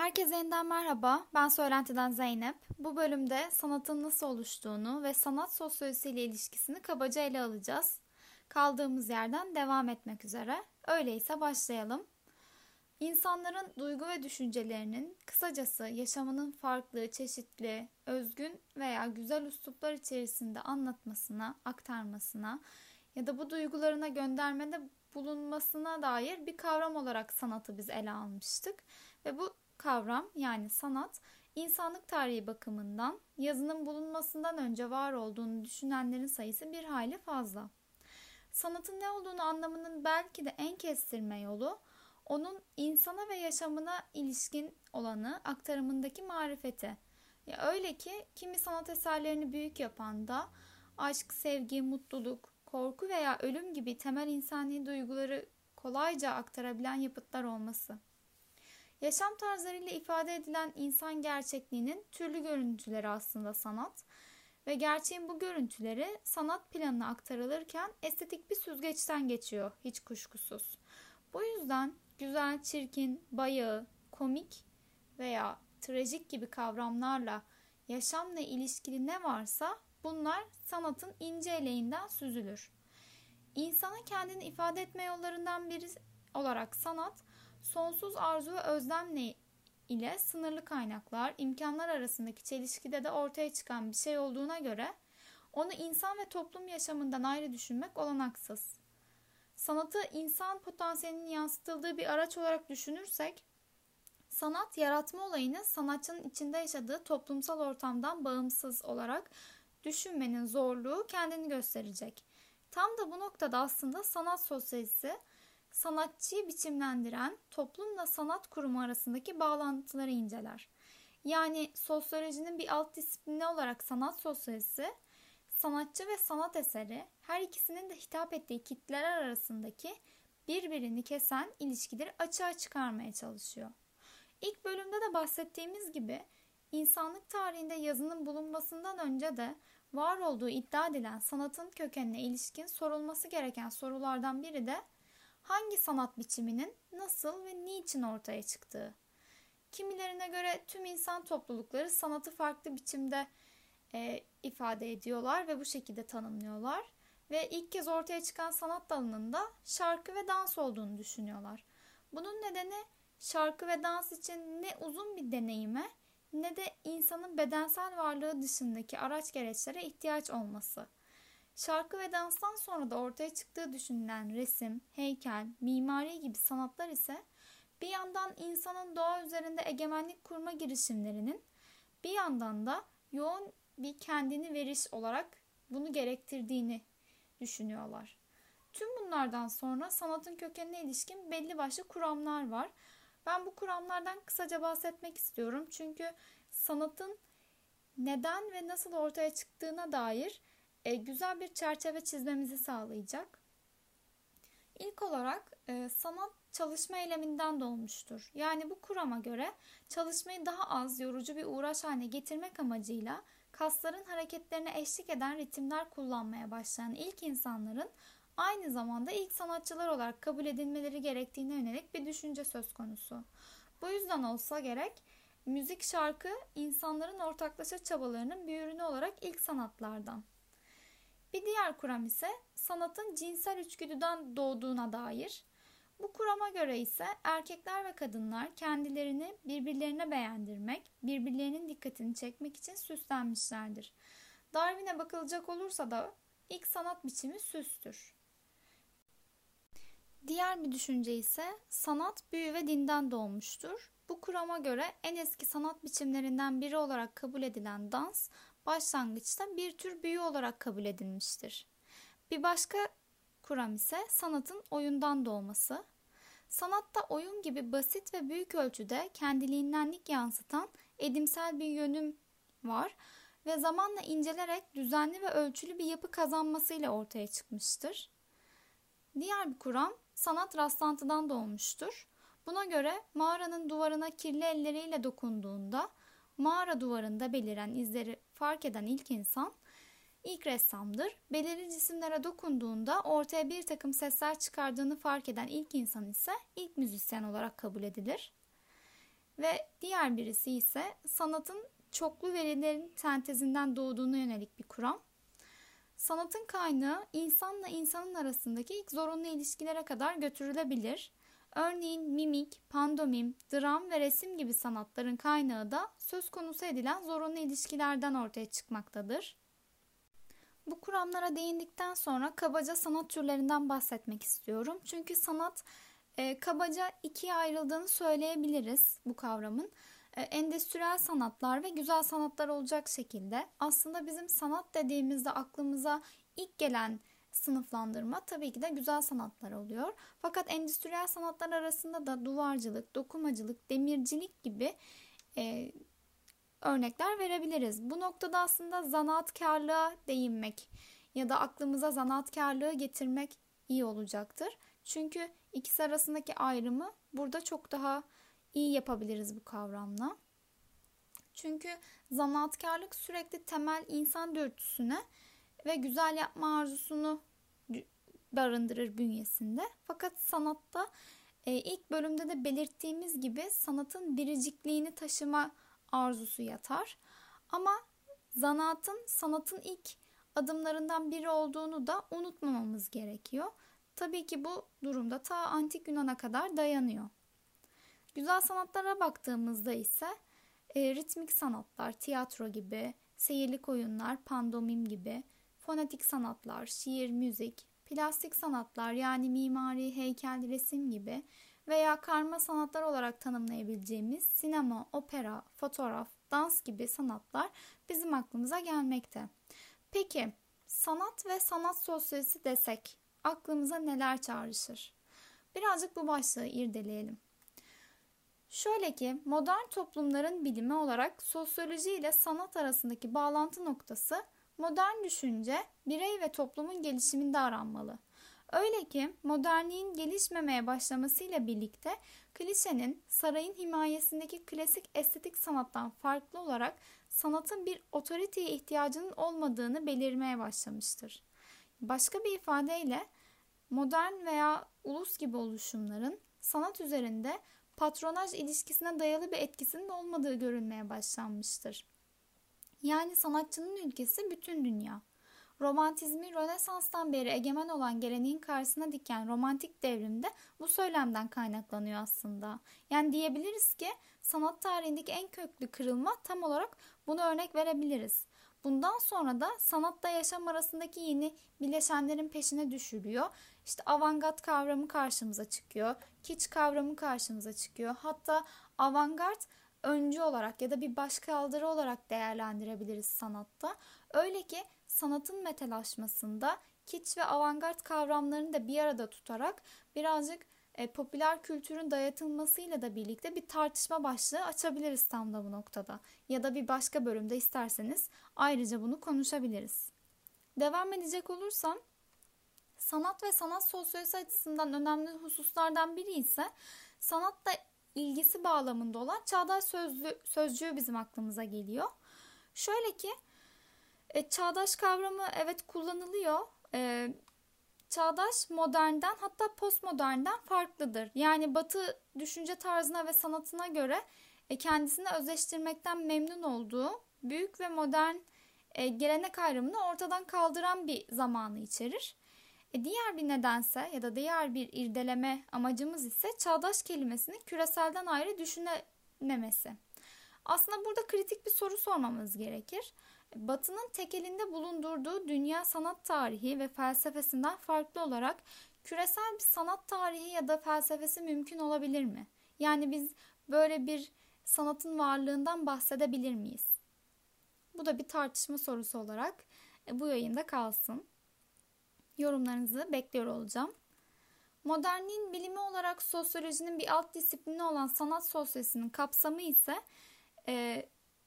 Herkese yeniden merhaba. Ben Söylenti'den Zeynep. Bu bölümde sanatın nasıl oluştuğunu ve sanat sosyolojisiyle ilişkisini kabaca ele alacağız. Kaldığımız yerden devam etmek üzere. Öyleyse başlayalım. İnsanların duygu ve düşüncelerinin kısacası yaşamının farklı, çeşitli, özgün veya güzel üsluplar içerisinde anlatmasına, aktarmasına ya da bu duygularına göndermede bulunmasına dair bir kavram olarak sanatı biz ele almıştık. Ve bu kavram yani sanat insanlık tarihi bakımından yazının bulunmasından önce var olduğunu düşünenlerin sayısı bir hayli fazla. Sanatın ne olduğunu anlamının belki de en kestirme yolu onun insana ve yaşamına ilişkin olanı aktarımındaki marifeti. Ya öyle ki kimi sanat eserlerini büyük yapan da aşk, sevgi, mutluluk, korku veya ölüm gibi temel insani duyguları kolayca aktarabilen yapıtlar olması. Yaşam tarzlarıyla ifade edilen insan gerçekliğinin türlü görüntüleri aslında sanat ve gerçeğin bu görüntüleri sanat planına aktarılırken estetik bir süzgeçten geçiyor hiç kuşkusuz. Bu yüzden güzel, çirkin, bayağı, komik veya trajik gibi kavramlarla yaşamla ilişkili ne varsa bunlar sanatın ince eleğinden süzülür. İnsana kendini ifade etme yollarından biri olarak sanat Sonsuz arzu ve özlemle ile sınırlı kaynaklar, imkanlar arasındaki çelişkide de ortaya çıkan bir şey olduğuna göre onu insan ve toplum yaşamından ayrı düşünmek olanaksız. Sanatı insan potansiyelinin yansıtıldığı bir araç olarak düşünürsek, sanat yaratma olayını sanatçının içinde yaşadığı toplumsal ortamdan bağımsız olarak düşünmenin zorluğu kendini gösterecek. Tam da bu noktada aslında sanat sosyalisi sanatçıyı biçimlendiren toplumla sanat kurumu arasındaki bağlantıları inceler. Yani sosyolojinin bir alt disiplini olarak sanat sosyolojisi, sanatçı ve sanat eseri her ikisinin de hitap ettiği kitleler arasındaki birbirini kesen ilişkileri açığa çıkarmaya çalışıyor. İlk bölümde de bahsettiğimiz gibi insanlık tarihinde yazının bulunmasından önce de var olduğu iddia edilen sanatın kökenine ilişkin sorulması gereken sorulardan biri de hangi sanat biçiminin nasıl ve niçin ortaya çıktığı. Kimilerine göre tüm insan toplulukları sanatı farklı biçimde e, ifade ediyorlar ve bu şekilde tanımlıyorlar. Ve ilk kez ortaya çıkan sanat dalının da şarkı ve dans olduğunu düşünüyorlar. Bunun nedeni şarkı ve dans için ne uzun bir deneyime ne de insanın bedensel varlığı dışındaki araç gereçlere ihtiyaç olması. Şarkı ve danstan sonra da ortaya çıktığı düşünülen resim, heykel, mimari gibi sanatlar ise bir yandan insanın doğa üzerinde egemenlik kurma girişimlerinin bir yandan da yoğun bir kendini veriş olarak bunu gerektirdiğini düşünüyorlar. Tüm bunlardan sonra sanatın kökenine ilişkin belli başlı kuramlar var. Ben bu kuramlardan kısaca bahsetmek istiyorum. Çünkü sanatın neden ve nasıl ortaya çıktığına dair e, güzel bir çerçeve çizmemizi sağlayacak. İlk olarak e, sanat çalışma eyleminden doğmuştur. Yani bu kurama göre çalışmayı daha az yorucu bir uğraş haline getirmek amacıyla kasların hareketlerine eşlik eden ritimler kullanmaya başlayan ilk insanların aynı zamanda ilk sanatçılar olarak kabul edilmeleri gerektiğine yönelik bir düşünce söz konusu. Bu yüzden olsa gerek müzik şarkı insanların ortaklaşa çabalarının bir ürünü olarak ilk sanatlardan. Bir diğer kuram ise sanatın cinsel içgüdüden doğduğuna dair. Bu kurama göre ise erkekler ve kadınlar kendilerini birbirlerine beğendirmek, birbirlerinin dikkatini çekmek için süslenmişlerdir. Darwin'e bakılacak olursa da ilk sanat biçimi süstür. Diğer bir düşünce ise sanat, büyü ve dinden doğmuştur. Bu kurama göre en eski sanat biçimlerinden biri olarak kabul edilen dans, başlangıçta bir tür büyü olarak kabul edilmiştir. Bir başka kuram ise sanatın oyundan doğması. Sanatta oyun gibi basit ve büyük ölçüde kendiliğindenlik yansıtan edimsel bir yönüm var ve zamanla incelerek düzenli ve ölçülü bir yapı kazanmasıyla ortaya çıkmıştır. Diğer bir kuram sanat rastlantıdan doğmuştur. Buna göre mağaranın duvarına kirli elleriyle dokunduğunda mağara duvarında beliren izleri fark eden ilk insan ilk ressamdır. Belirli cisimlere dokunduğunda ortaya bir takım sesler çıkardığını fark eden ilk insan ise ilk müzisyen olarak kabul edilir. ve diğer birisi ise sanatın çoklu verilerin sentezinden doğduğuna yönelik bir kuram. Sanatın kaynağı insanla insanın arasındaki ilk zorunlu ilişkilere kadar götürülebilir. Örneğin mimik, pandomim, dram ve resim gibi sanatların kaynağı da söz konusu edilen zorunlu ilişkilerden ortaya çıkmaktadır. Bu kuramlara değindikten sonra kabaca sanat türlerinden bahsetmek istiyorum. Çünkü sanat e, kabaca ikiye ayrıldığını söyleyebiliriz bu kavramın. E, endüstriyel sanatlar ve güzel sanatlar olacak şekilde. Aslında bizim sanat dediğimizde aklımıza ilk gelen sınıflandırma tabii ki de güzel sanatlar oluyor. Fakat endüstriyel sanatlar arasında da duvarcılık, dokumacılık, demircilik gibi e, örnekler verebiliriz. Bu noktada aslında zanaatkarlığa değinmek ya da aklımıza zanaatkarlığı getirmek iyi olacaktır. Çünkü ikisi arasındaki ayrımı burada çok daha iyi yapabiliriz bu kavramla. Çünkü zanaatkarlık sürekli temel insan dürtüsüne ve güzel yapma arzusunu barındırır bünyesinde. Fakat sanatta e, ilk bölümde de belirttiğimiz gibi sanatın biricikliğini taşıma arzusu yatar. Ama zanaatın sanatın ilk adımlarından biri olduğunu da unutmamamız gerekiyor. Tabii ki bu durumda ta antik Yunan'a kadar dayanıyor. Güzel sanatlara baktığımızda ise e, ritmik sanatlar, tiyatro gibi, seyirlik oyunlar, pandomim gibi, fonetik sanatlar, şiir, müzik, plastik sanatlar yani mimari, heykel, resim gibi veya karma sanatlar olarak tanımlayabileceğimiz sinema, opera, fotoğraf, dans gibi sanatlar bizim aklımıza gelmekte. Peki sanat ve sanat sosyolojisi desek aklımıza neler çağrışır? Birazcık bu başlığı irdeleyelim. Şöyle ki modern toplumların bilimi olarak sosyoloji ile sanat arasındaki bağlantı noktası modern düşünce birey ve toplumun gelişiminde aranmalı. Öyle ki modernliğin gelişmemeye başlamasıyla birlikte klişenin sarayın himayesindeki klasik estetik sanattan farklı olarak sanatın bir otoriteye ihtiyacının olmadığını belirmeye başlamıştır. Başka bir ifadeyle modern veya ulus gibi oluşumların sanat üzerinde patronaj ilişkisine dayalı bir etkisinin olmadığı görülmeye başlanmıştır. Yani sanatçının ülkesi bütün dünya. Romantizmi Rönesans'tan beri egemen olan geleneğin karşısına diken romantik devrimde bu söylemden kaynaklanıyor aslında. Yani diyebiliriz ki sanat tarihindeki en köklü kırılma tam olarak bunu örnek verebiliriz. Bundan sonra da sanatla yaşam arasındaki yeni bileşenlerin peşine düşülüyor. İşte avantgard kavramı karşımıza çıkıyor. Kiç kavramı karşımıza çıkıyor. Hatta avantgard öncü olarak ya da bir başkaldırı olarak değerlendirebiliriz sanatta. Öyle ki sanatın metalaşmasında kiç ve avantgard kavramlarını da bir arada tutarak birazcık e, popüler kültürün dayatılmasıyla da birlikte bir tartışma başlığı açabiliriz tam da bu noktada. Ya da bir başka bölümde isterseniz ayrıca bunu konuşabiliriz. Devam edecek olursam sanat ve sanat sosyolojisi açısından önemli hususlardan biri ise sanatla ilgisi bağlamında olan çağdaş sözlü, sözcüğü bizim aklımıza geliyor. Şöyle ki e, çağdaş kavramı evet kullanılıyor. E, çağdaş modernden hatta postmodernden farklıdır. Yani batı düşünce tarzına ve sanatına göre e, kendisini özleştirmekten memnun olduğu büyük ve modern e, gelenek ayrımını ortadan kaldıran bir zamanı içerir. E, diğer bir nedense ya da diğer bir irdeleme amacımız ise çağdaş kelimesini küreselden ayrı düşünememesi. Aslında burada kritik bir soru sormamız gerekir. Batı'nın tekelinde bulundurduğu dünya sanat tarihi ve felsefesinden farklı olarak küresel bir sanat tarihi ya da felsefesi mümkün olabilir mi? Yani biz böyle bir sanatın varlığından bahsedebilir miyiz? Bu da bir tartışma sorusu olarak e, bu yayında kalsın. Yorumlarınızı bekliyor olacağım. Modernliğin bilimi olarak sosyolojinin bir alt disiplini olan sanat sosyolojisinin kapsamı ise e,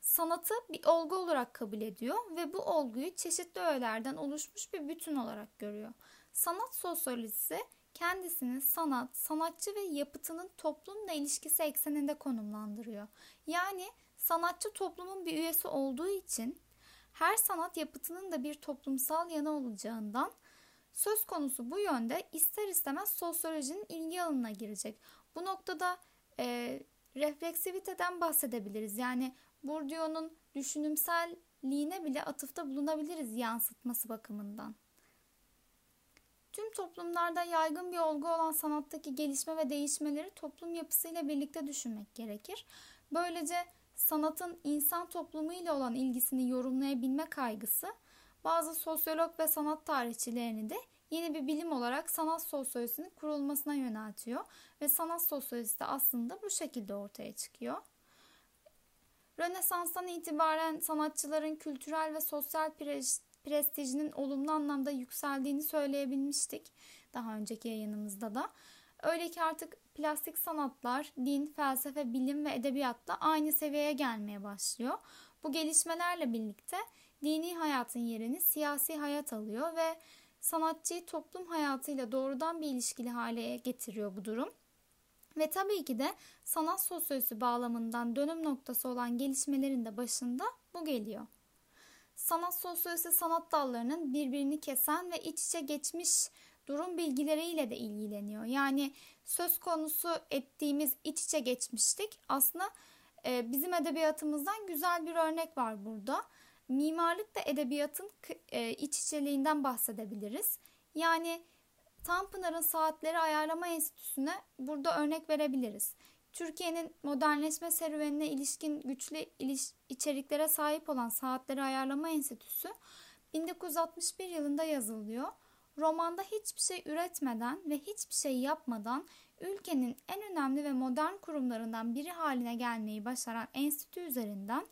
sanatı bir olgu olarak kabul ediyor ve bu olguyu çeşitli öğelerden oluşmuş bir bütün olarak görüyor. Sanat sosyolojisi kendisini sanat, sanatçı ve yapıtının toplumla ilişkisi ekseninde konumlandırıyor. Yani sanatçı toplumun bir üyesi olduğu için her sanat yapıtının da bir toplumsal yanı olacağından söz konusu bu yönde ister istemez sosyolojinin ilgi alanına girecek. Bu noktada e, refleksiviteden bahsedebiliriz. Yani Bourdieu'nun düşünümselliğine bile atıfta bulunabiliriz yansıtması bakımından. Tüm toplumlarda yaygın bir olgu olan sanattaki gelişme ve değişmeleri toplum yapısıyla birlikte düşünmek gerekir. Böylece sanatın insan toplumu ile olan ilgisini yorumlayabilme kaygısı bazı sosyolog ve sanat tarihçilerini de yeni bir bilim olarak sanat sosyolojisinin kurulmasına yöneltiyor ve sanat sosyolojisi de aslında bu şekilde ortaya çıkıyor. Rönesans'tan itibaren sanatçıların kültürel ve sosyal prestijinin olumlu anlamda yükseldiğini söyleyebilmiştik daha önceki yayınımızda da. Öyle ki artık plastik sanatlar, din, felsefe, bilim ve edebiyatla aynı seviyeye gelmeye başlıyor. Bu gelişmelerle birlikte dini hayatın yerini siyasi hayat alıyor ve sanatçıyı toplum hayatıyla doğrudan bir ilişkili hale getiriyor bu durum. Ve tabii ki de sanat sosyolojisi bağlamından dönüm noktası olan gelişmelerin de başında bu geliyor. Sanat sosyolojisi sanat dallarının birbirini kesen ve iç içe geçmiş durum bilgileriyle de ilgileniyor. Yani söz konusu ettiğimiz iç içe geçmişlik aslında e, bizim edebiyatımızdan güzel bir örnek var burada. Mimarlık da edebiyatın e, iç içeliğinden bahsedebiliriz. Yani Tanpınar'ın Saatleri Ayarlama Enstitüsü'ne burada örnek verebiliriz. Türkiye'nin modernleşme serüvenine ilişkin güçlü iliş içeriklere sahip olan Saatleri Ayarlama Enstitüsü 1961 yılında yazılıyor. Romanda hiçbir şey üretmeden ve hiçbir şey yapmadan ülkenin en önemli ve modern kurumlarından biri haline gelmeyi başaran enstitü üzerinden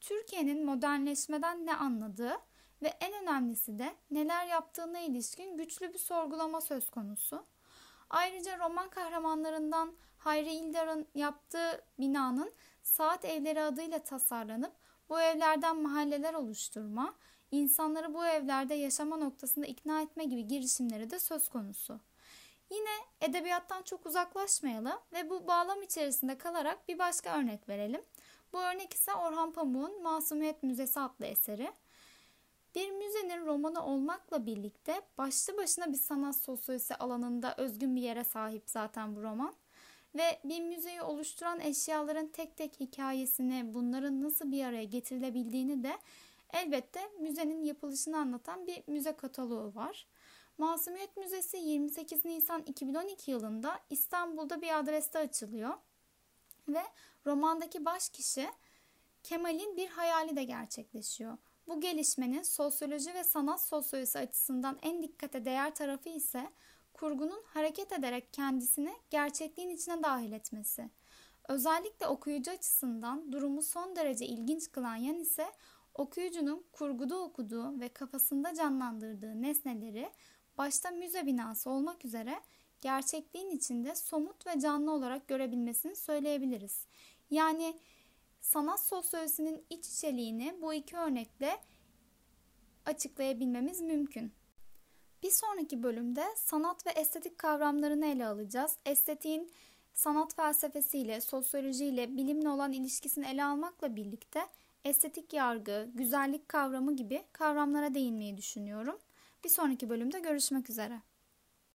Türkiye'nin modernleşmeden ne anladığı ve en önemlisi de neler yaptığına ilişkin güçlü bir sorgulama söz konusu. Ayrıca roman kahramanlarından Hayri İldar'ın yaptığı binanın saat evleri adıyla tasarlanıp bu evlerden mahalleler oluşturma, insanları bu evlerde yaşama noktasında ikna etme gibi girişimleri de söz konusu. Yine edebiyattan çok uzaklaşmayalım ve bu bağlam içerisinde kalarak bir başka örnek verelim. Bu örnek ise Orhan Pamuk'un Masumiyet Müzesi adlı eseri. Bir müzenin romanı olmakla birlikte başlı başına bir sanat sosyolojisi alanında özgün bir yere sahip zaten bu roman. Ve bir müzeyi oluşturan eşyaların tek tek hikayesini, bunların nasıl bir araya getirilebildiğini de elbette müzenin yapılışını anlatan bir müze kataloğu var. Masumiyet Müzesi 28 Nisan 2012 yılında İstanbul'da bir adreste açılıyor. Ve romandaki baş kişi Kemal'in bir hayali de gerçekleşiyor. Bu gelişmenin sosyoloji ve sanat sosyolojisi açısından en dikkate değer tarafı ise kurgunun hareket ederek kendisini gerçekliğin içine dahil etmesi. Özellikle okuyucu açısından durumu son derece ilginç kılan yan ise okuyucunun kurguda okuduğu ve kafasında canlandırdığı nesneleri başta müze binası olmak üzere gerçekliğin içinde somut ve canlı olarak görebilmesini söyleyebiliriz. Yani sanat sosyolojisinin iç içeliğini bu iki örnekle açıklayabilmemiz mümkün. Bir sonraki bölümde sanat ve estetik kavramlarını ele alacağız. Estetiğin sanat felsefesiyle, sosyolojiyle, bilimle olan ilişkisini ele almakla birlikte estetik yargı, güzellik kavramı gibi kavramlara değinmeyi düşünüyorum. Bir sonraki bölümde görüşmek üzere.